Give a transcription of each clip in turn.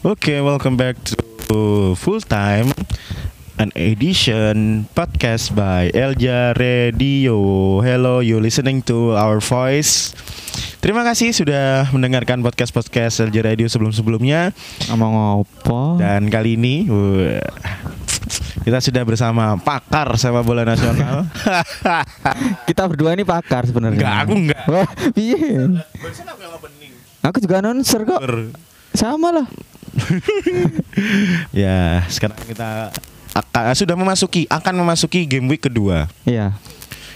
Oke, welcome back to Full Time an edition podcast by Elja Radio. Hello, you listening to our voice. Terima kasih sudah mendengarkan podcast-podcast Elja Radio sebelum-sebelumnya. Ngomong apa? Dan kali ini kita sudah bersama pakar sepak bola nasional. Kita berdua ini pakar sebenarnya. Enggak, aku enggak. Wah, piye? Aku juga announcer kok. Sama lah. ya, sekarang kita akan, sudah memasuki akan memasuki game week kedua. Iya.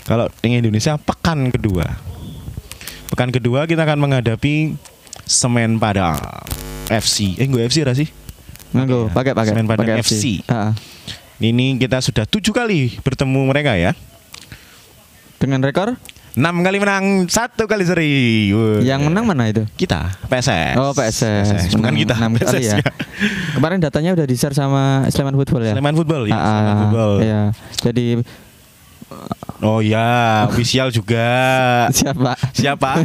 Kalau di Indonesia pekan kedua. Pekan kedua kita akan menghadapi Semen Padang FC. Eh, gue FC ra sih? Nganggo, Iya. pakai pakai Semen Padang pakai FC. Heeh. Ini kita sudah tujuh kali bertemu mereka ya. Dengan rekor Enam kali menang, satu kali seri. Wah. yang menang mana itu? kita PSS. Oh, PSS. Bukan Menang kita. enam kali PSS ya. Kemarin datanya udah di-share sama Sleman Football ya. Sleman Football ya. Ah, Sleman ah, Football. Iya. Jadi Oh ya, official juga. siapa? Siapa?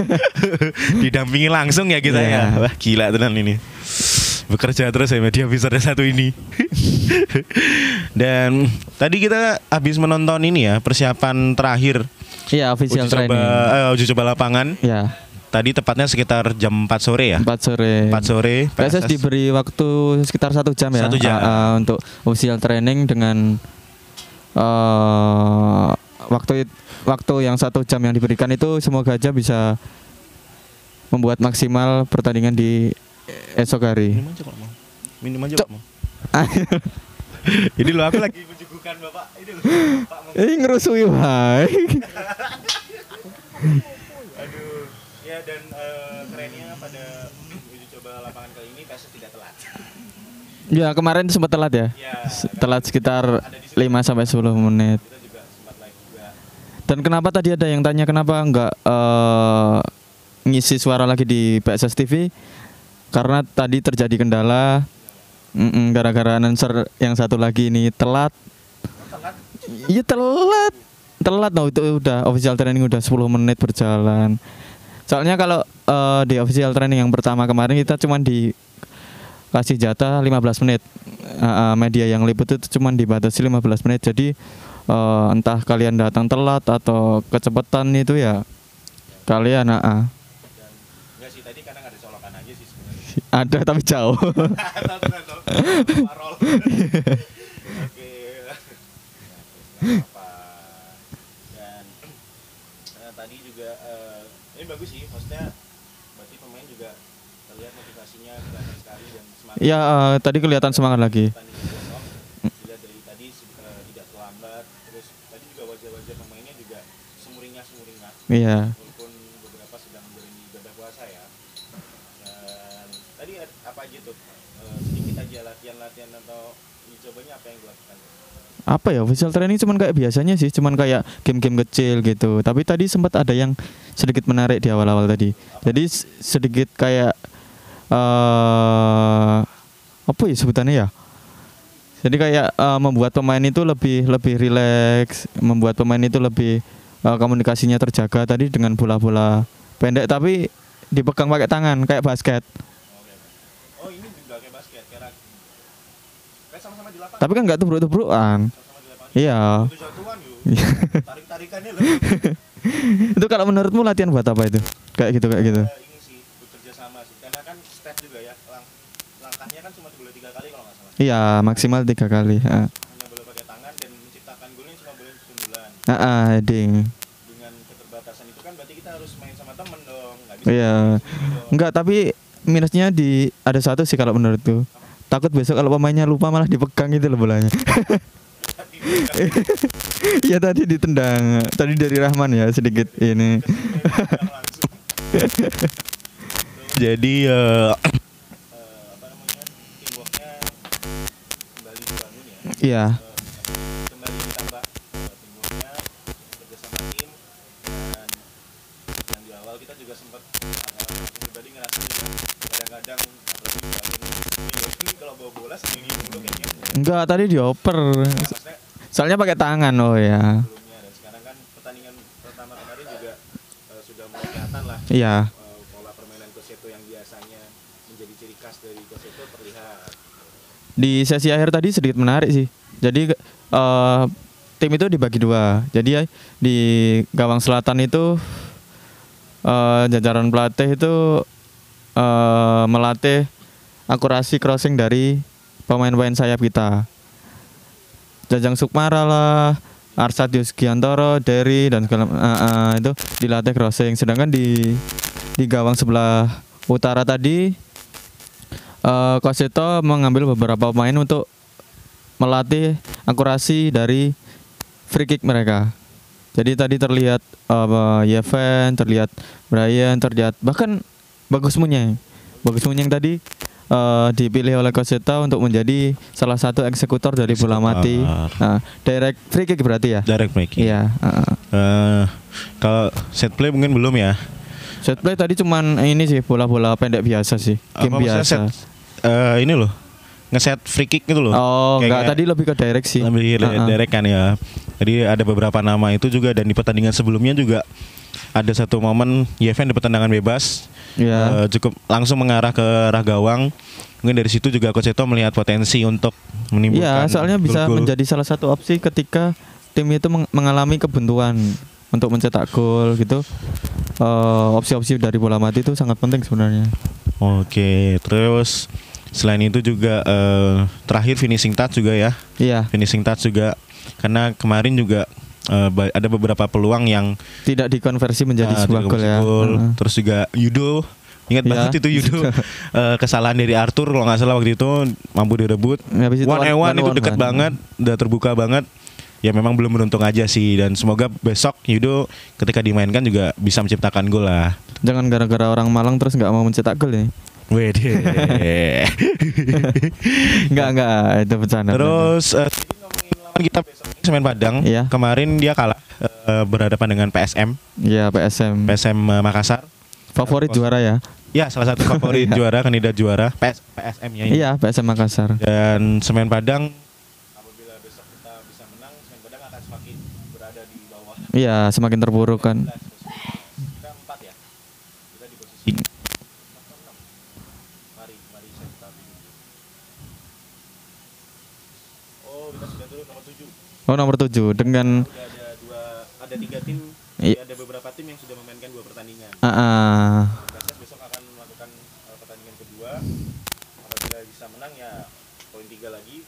Didampingi langsung ya kita Iya. ya. Wah, gila tenan ini. Bekerja terus ya media episode satu ini. Dan tadi kita habis menonton ini ya, persiapan terakhir Iya, official uji coba training. eh, uji coba lapangan. Ya, Tadi tepatnya sekitar jam 4 sore ya. 4 sore. 4 sore PSS diberi waktu sekitar satu jam ya Satu jam. ah, ah, untuk official training dengan eh waktu waktu yang satu jam yang diberikan itu semoga aja bisa membuat maksimal pertandingan di esok hari. Minum aja Pak mau. Minum aja. Pak mau. Ini loh aku lagi menjugukan Bapak. Ini loh Pak mau. Eh ngerusui wae. Aduh. Ya dan eh, kerennya pada uji coba lapangan kali ini PSS tidak telat. ya kemarin sempat telat ya. Ya, Telat sekitar 5 sampai 10 menit. juga juga. Dan kenapa tadi ada yang tanya kenapa enggak eh, ngisi suara lagi di PSS TV? Karena tadi terjadi kendala gara-gara announcer yang satu lagi ini telat. Iya telat. Telat no itu udah official training udah 10 menit berjalan. Soalnya kalau eh, di official training yang pertama kemarin kita cuman di kasih jatah 15 menit. Eh, media yang liput itu cuman dibatasi 15 menit. Jadi eh, entah kalian datang telat atau kecepatan itu ya kalian sih sebenarnya. ada tapi jauh. Tahu kan tahu. Parol. Oke. Apa-apa. Dan eh, tadi juga eh, ini bagus sih maksudnya berarti pemain juga terlihat motivasinya kelihatan sekali dan semangat. ya eh, tadi kelihatan semangat lagi. dilihat dari tadi eh, tidak terlambat terus tadi juga wajah-wajah pemainnya juga semuringah semuringah Iya. walaupun beberapa sedang menjalani ibadah puasa ya dan tadi ad- apa aja tuh Eh, sedikit aja latihan-latihan atau uji cobanya apa yang dilakukan Apa ya official training cuman kayak biasanya sih, cuman kayak game-game kecil gitu. Tapi tadi sempat ada yang sedikit menarik di awal-awal tadi. Jadi sedikit kayak eh apa ya sebutannya ya? Jadi kayak eh, membuat pemain itu lebih lebih rileks, membuat pemain itu lebih eh, komunikasinya terjaga tadi dengan bola-bola pendek tapi dipegang pakai tangan kayak basket. oke oh ini juga kayak basket kayak kayak sama-sama di lapangan Tapi kan nggak tubruk-tubrukan. sama-sama di lapangan Iya. itu tarik-tarikannya kalau menurutmu latihan buat apa itu? Kayak gitu kayak gitu. Eh, ini sih bekerja sama sih karena kan step juga ya lang langkahnya kan cuma boleh tiga kali kalau nggak salah Iya maksimal tiga kali. Ah, hanya boleh pakai tangan dan menciptakan golnya cuma boleh sundulan ah, heading. dengan keterbatasan itu kan berarti kita harus main sama temen dong nggak bisa Iya. dong. Enggak tapi minusnya di ada satu sih kalau menurutku. Takut besok kalau pemainnya lupa malah dipegang gitu loh bolanya. Iya tadi ditendang. Tadi dari Rahman ya sedikit ini. jadi ya Iya. Enggak tadi dioper. Soalnya pakai tangan oh ya. sekarang kan pertandingan pertama kemarin juga eh, sudah mulai kelihatan lah Iya. eh, pola permainan Koseto yang biasanya menjadi ciri khas dari Coach itu terlihat. di sesi akhir tadi sedikit menarik sih. Jadi eh, tim itu dibagi dua. Jadi di gawang selatan itu eh, jajaran pelatih itu eh, melatih akurasi crossing dari pemain-pemain sayap kita. Jajang Sukmara lah, Arsadius Giantoro, Derry dan segala eh, eh, itu dilatih crossing. Sedangkan di di gawang sebelah utara tadi eh Kosito mengambil beberapa pemain untuk melatih akurasi dari free kick mereka. Jadi tadi terlihat uh, Yeven, terlihat Brian, terlihat bahkan Bagus Munyeng. Bagus Munyeng tadi eh, dipilih oleh Kosito untuk menjadi salah satu eksekutor dari bola mati. Nah, direct free kick berarti ya? Direct making. Iya. heeh. Eh, kalau set play mungkin belum ya. Set play tadi cuman ini sih bola-bola pendek biasa sih, game Apa biasa. set eh, ini loh. Ngeset free kick gitu loh. Oh, Kayak- enggak tadi lebih ke direct sih. Lebih Heeh. direct kan ya. Jadi ada beberapa nama itu juga dan di pertandingan sebelumnya juga ada satu momen Yeven di pertendangan bebas Iya. eh, cukup langsung mengarah ke arah gawang. Mungkin dari situ juga Coach Eto melihat potensi untuk menimbulkan Iya, soalnya bisa gol-gol. menjadi salah satu opsi ketika tim itu meng- mengalami kebuntuan untuk mencetak gol gitu. Eh, opsi-opsi dari bola mati itu sangat penting sebenarnya. Oke, terus selain itu juga eh, terakhir finishing touch juga ya. Iya, Finishing touch juga karena kemarin juga ba- ada beberapa peluang yang tidak dikonversi menjadi ah, sebuah gol ya. Heeh. Terus juga Yudo Ingat Iya. banget itu Yudo eh, kesalahan dari Arthur kalau nggak salah waktu itu mampu direbut. Habis itu One and one itu dekat one. banget, udah terbuka banget. Ya memang belum beruntung aja sih dan semoga besok Yudo ketika dimainkan juga bisa menciptakan gol lah. Jangan gara-gara orang Malang terus nggak mau mencetak gol ya. Wede. Enggak, enggak, itu bercanda. Terus eh, lawan kita Semen Padang. Iya. Kemarin dia kalah eh, berhadapan dengan PSM, Iya, PSM. PSM eh, Makassar. Favorit juara ya. Ya, salah satu favorit Iya. juara kandidat juara PS, PSM ya. Iya, PSM Makassar. Dan Semen Padang Apabila besok kita bisa menang, Semen Padang akan semakin berada di bawah. Iya, semakin terpuruk kan. Kita empat ya. Kita di posisi empat atau enam. Mari, mari saya kita pilih. Oh, kita sudah turun nomor tujuh. Oh, nomor 7 dengan ada dua, ada tiga tim. Iya. Ada beberapa tim yang sudah memainkan dua pertandingan. ah, ah. Perses besok akan melakukan uh, pertandingan kedua. Apabila bisa menang ya poin tiga lagi.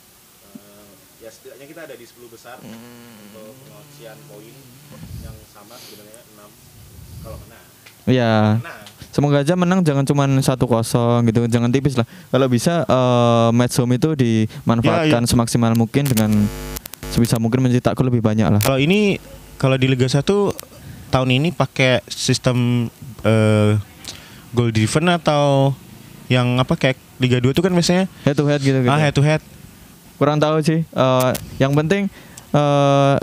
Uh, ya setidaknya kita ada di 10 besar untuk pengosian poin yang sama sebenarnya 6 kalau menang. Iya. Menang. Semoga aja menang jangan cuman satu kosong gitu, jangan tipis lah. Kalau bisa eh match home itu dimanfaatkan Ya, ya. semaksimal mungkin dengan sebisa mungkin mencetak gol lebih banyak lah. Kalau ini kalau di Liga 1 tahun ini pakai sistem eh, goal driven atau yang apa kayak Liga 2 itu kan biasanya Head to head gitu. gitu. ah head to head. Kurang tahu sih. Eh yang penting eh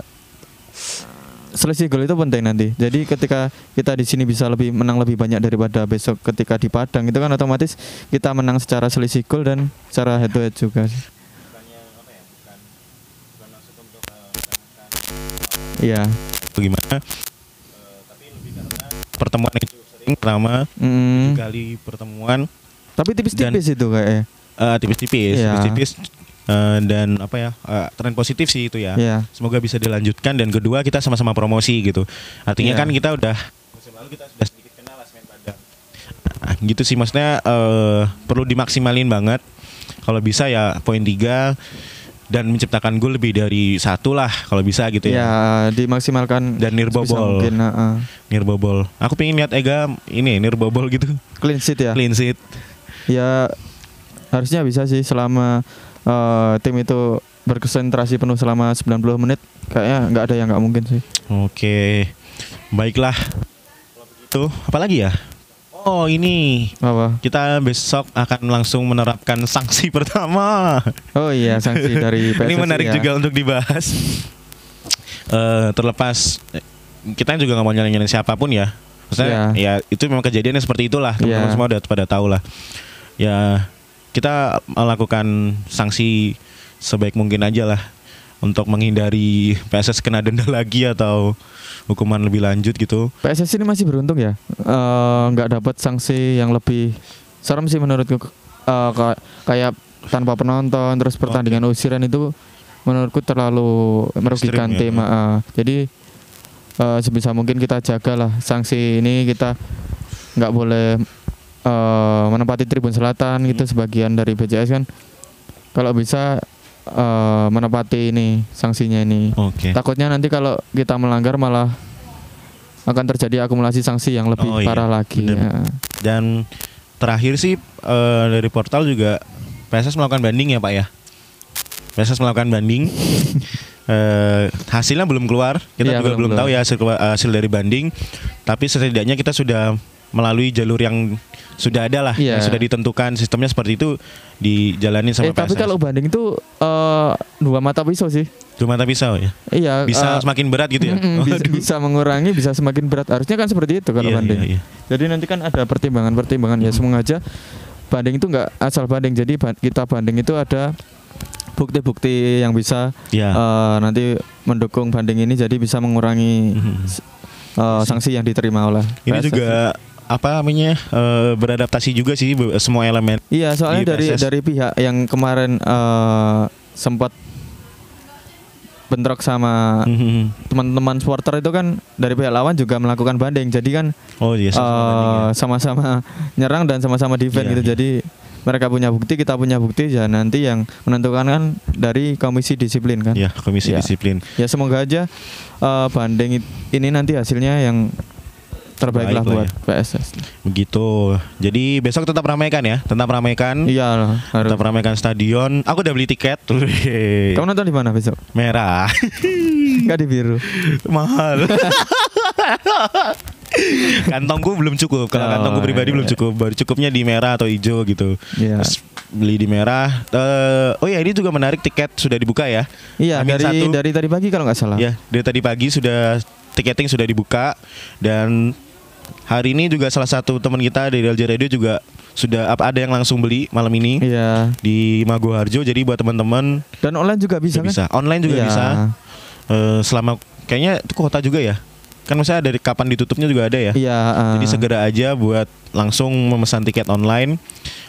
selisih gol itu penting nanti. Jadi ketika kita di sini bisa lebih menang lebih banyak daripada besok ketika di Padang itu kan otomatis kita menang secara selisih gol dan secara head to head juga. sih. Bukannya apa ya? Bukan bukan maksud untuk uh, menyamakan, Iya. Bagaimana uh, tapi lebih karena pertemuan cukup sering pertama Mm. kali pertemuan Tapi tipis-tipis itu kayaknya. eh, tipis-tipis, Iya. tipis-tipis eh, dan apa ya eh, tren positif sih itu ya. Iya. Semoga bisa dilanjutkan dan kedua kita sama-sama promosi gitu. Artinya Iya. kan kita udah musim lalu kita sudah sedikit kenal lah Semen Padang. ah, gitu sih maksudnya eh, perlu dimaksimalin banget. Kalau bisa ya poin tiga dan menciptakan gol lebih dari satu lah kalau bisa gitu Ya, ya. dimaksimalkan Dan nirbobol. mungkin, heeh. Nirbobol. Aku pengen lihat Ega ini nirbobol gitu. Clean sheet ya. Clean sheet. Ya harusnya bisa sih selama eh, tim itu berkonsentrasi penuh selama 90 menit kayaknya nggak ada yang nggak mungkin sih. Oke. Baiklah. Kalau begitu, apa lagi ya? Oh, ini Apa? kita besok akan langsung menerapkan sanksi pertama. Oh iya sanksi dari PSSI ini menarik ya. juga untuk dibahas. Eh terlepas eh, kita juga nggak mau nyalain siapa pun ya. Maksudnya ya itu memang kejadiannya seperti itulah. Teman-teman Iya. semua udah pada tahu lah. Ya kita melakukan sanksi sebaik mungkin aja lah untuk menghindari PSS kena denda lagi atau hukuman lebih lanjut gitu. PSSI ini masih beruntung ya Eh, nggak dapat sanksi yang lebih serem sih menurutku ka- kayak tanpa penonton terus pertandingan usiran itu menurutku terlalu merugikan Ekstrim ya. tim eh. jadi eh, sebisa mungkin kita jagalah sanksi ini kita nggak boleh eh, menempati tribun selatan gitu Hmm. sebagian dari BCS kan kalau bisa eh, menepati ini sanksinya ini Oke. takutnya nanti kalau kita melanggar malah akan terjadi akumulasi sanksi yang lebih Oh, iya. parah lagi Bener. ya. Dan terakhir sih eh, dari portal juga PSS melakukan banding ya Pak ya. PSS melakukan banding. Eh, hasilnya belum keluar. Kita Iya, juga belum belum, tahu ya hasil hasil dari banding. Tapi setidaknya kita sudah melalui jalur yang sudah ada lah, yang sudah ditentukan sistemnya seperti itu dijalanin sama Eh tapi PSS. kalau banding itu eh, dua mata pisau sih. Dua mata pisau ya. Iya. Bisa eh, semakin berat gitu ya. mm-mm, bisa, bisa mengurangi, bisa semakin berat. Harusnya kan seperti itu kalau Iya, banding. iya, iya. Jadi nanti kan ada pertimbangan-pertimbangan ya semoga aja banding itu nggak asal banding. Jadi ba- kita banding itu ada bukti-bukti yang bisa Iya. eh, nanti mendukung banding ini jadi bisa mengurangi Mhm. eh, sanksi yang diterima oleh Ini PSSI. juga apa namanya eh, beradaptasi juga sih semua elemen. Iya, soalnya dari PSS. dari pihak yang kemarin eh, sempat bentrok sama Mhm. teman-teman supporter itu kan dari pihak lawan juga melakukan banding. Jadi kan Oh iya, eh, sama banding ya. sama-sama nyerang dan sama-sama defend Iya, gitu. iya. Jadi mereka punya bukti, kita punya bukti ya nanti yang menentukan kan dari komisi disiplin kan. Ya, komisi Iya. disiplin. Ya semoga aja eh, banding ini nanti hasilnya yang terbaik lah Terbaik lah buat PSS. Begitu. Jadi besok tetap ramaikan ya, tetap ramaikan. Iya harus. Tetap ramaikan stadion. Aku udah beli tiket. Kamu nonton di mana besok? Merah. Enggak di biru. Mahal. kantongku belum cukup. Kalau Oh, kantongku pribadi iya. belum cukup. Baru cukupnya di merah atau hijau gitu. Iya. Terus beli di merah. Eh, oh ya ini juga menarik tiket sudah dibuka ya. Iya Hamin dari satu. dari tadi pagi kalau nggak salah. Ya, dari tadi pagi sudah tiketing sudah dibuka dan hari ini juga salah satu teman kita dari LJ Radio juga sudah apa ada yang langsung beli malam ini Iya. di Mago Harjo. Jadi buat teman-teman Dan online juga bisa bisa, kan? bisa. online juga Iya. bisa. Eh, selama kayaknya itu kota juga ya. Kan misalnya dari kapan ditutupnya juga ada ya. Iya. eh, Jadi segera aja buat langsung memesan tiket online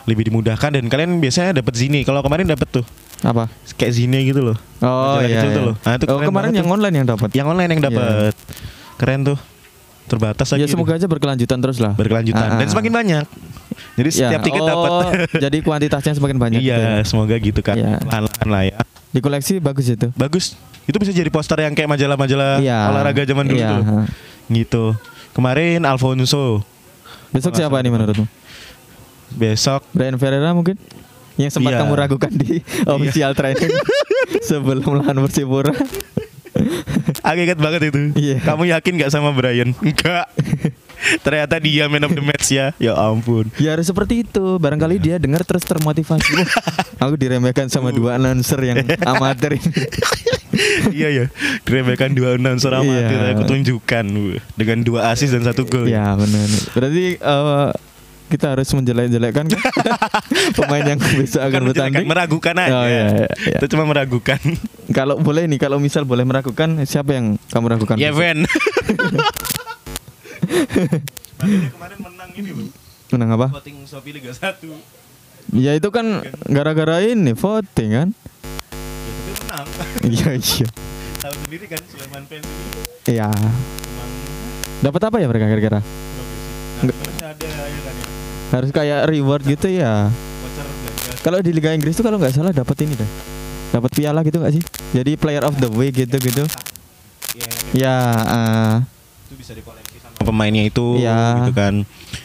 lebih dimudahkan dan kalian biasanya dapat zini. Kalau kemarin dapat tuh apa? kayak zini gitu loh. Oh Majalah iya. kecil tuh iya. loh. Nah, itu oh kemarin yang tuh. online yang dapat. Yang online yang dapat. Keren tuh. Terbatas Ya lagi. semoga aja berkelanjutan terus lah. berkelanjutan Ah, dan ah. semakin banyak. Jadi Ya, setiap tiket oh, dapat. jadi kuantitasnya semakin banyak. gitu iya, ya. semoga gitu kan. Iya. Lahan-lahan lah ya. Di koleksi bagus itu. Bagus. Itu bisa jadi poster yang kayak majalah-majalah Iya. olahraga zaman dulu Iya. tuh. Gitu. Kemarin Alfonso, Besok siapa ini menurutmu? besok Brian Ferreira mungkin? Yang sempat Iya. kamu ragukan di official training sebelum lawan Persipura. Agak banget itu. Iya. Kamu yakin gak sama Brian? Enggak. Ternyata dia man of the match ya. Ya ampun. Ya harus seperti itu. Barangkali dia dengar terus termotivasi. Aku diremehkan sama dua announcer yang amatir ini. iya ya. Diremehkan dua announcer amatir Iya. aku tunjukkan Wuh. dengan dua assist dan satu gol. Ya benar. Berarti eh, kita harus menjelek-jelekkan kan? pemain yang bisa akan menjelekan, bertanding. meragukan aja. Oh, iya, iya, iya. Itu cuma meragukan. Kalau boleh nih, kalau misal boleh meragukan, siapa yang kamu ragukan? Ya? Van. kemarin menang ini loh. Menang apa? Voting Shopee Liga 1. Ya itu kan gara-gara ini voting kan? Ya tapi menang. Iya iya. Tahu sendiri kan Sulaiman fans ini Iya. Dapat apa ya mereka kira-kira? Harus kayak reward gitu ya. Kalau di Liga Inggris tuh kalau nggak salah dapat ini deh. Dapat piala gitu nggak sih? Jadi player of the week gitu gitu. Ya, Ya. eh, itu bisa dikoleksi pemainnya itu Iya. gitu kan.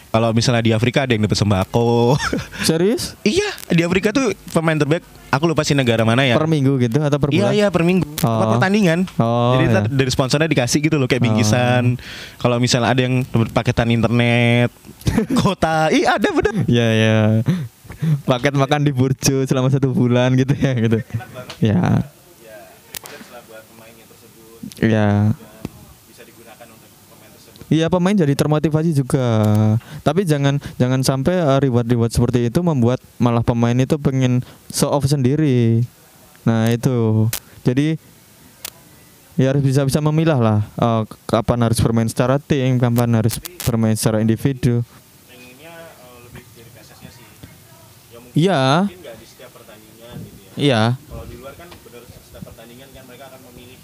Kalau misalnya di Afrika ada yang dapat sembako. serius? iya, di Afrika tuh pemain terbaik aku lupa sih negara mana ya. Per minggu gitu atau per Iya bulan? iya per minggu Oh. per pertandingan. Oh, Jadi iya. dari sponsornya dikasih gitu loh kayak Oh. bingkisan. Kalau misalnya ada yang dapat paketan internet, kota, ih ada bener. Iya ya. Paket makan di Burjo selama satu bulan gitu ya gitu. Ya. Ya, lah buat pemainnya tersebut Ya. bisa digunakan untuk pemain tersebut. Iya pemain jadi termotivasi juga. Tapi jangan jangan sampai uh, reward-reward seperti itu membuat malah pemain itu pengen show off sendiri. Nah itu. Jadi ya harus bisa bisa memilah lah. uh, kapan harus bermain secara tim, kapan harus bermain secara individu. Eh, lebih dari PSS-nya sih. Ya Iya, gitu ya iya. kalau di luar kan benar setiap pertandingan kan mereka akan memilih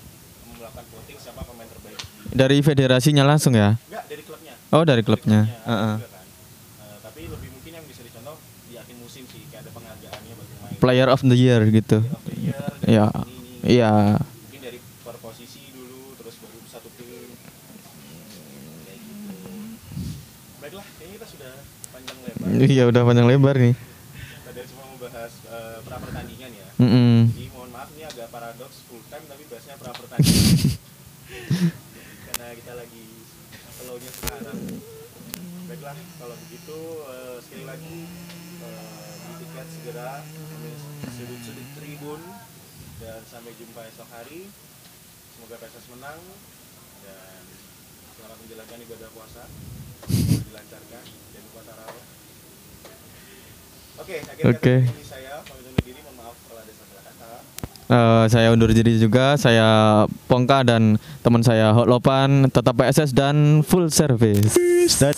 melakukan voting siapa pemain terbaik di Dari federasinya langsung ya? enggak dari klubnya Oh, dari klubnya. Dari Heeh. kan. Eh, tapi lebih mungkin yang bisa dicontoh di akhir musim sih kayak ada penghargaannya bagi pemain Player of the year gitu. Player of the year, dari Iya. Iya. mungkin dari per posisi dulu terus baru satu tim kayak gitu baiklah kayaknya kita sudah panjang lebar Iya, udah panjang lebar nih. tadi cuma membahas pra pertandingan ya Mm-mm. jadi mohon maaf ini agak paradoks full time tapi bahasnya pra pertandingan karena kita lagi slownya sekarang baiklah kalau begitu eh, sekali lagi eh, di tiket segera sudut-sudut tribun dan sampai jumpa esok hari semoga PSS menang dan selamat menjalankan ibadah puasa dilancarkan dan tarawih Oke, kata ini saya pamit undur diri. Mohon maaf kalau ada salah kata. Eh, saya undur diri juga. Saya Pongka dan teman saya Hotlopan tetap PSS dan full service. That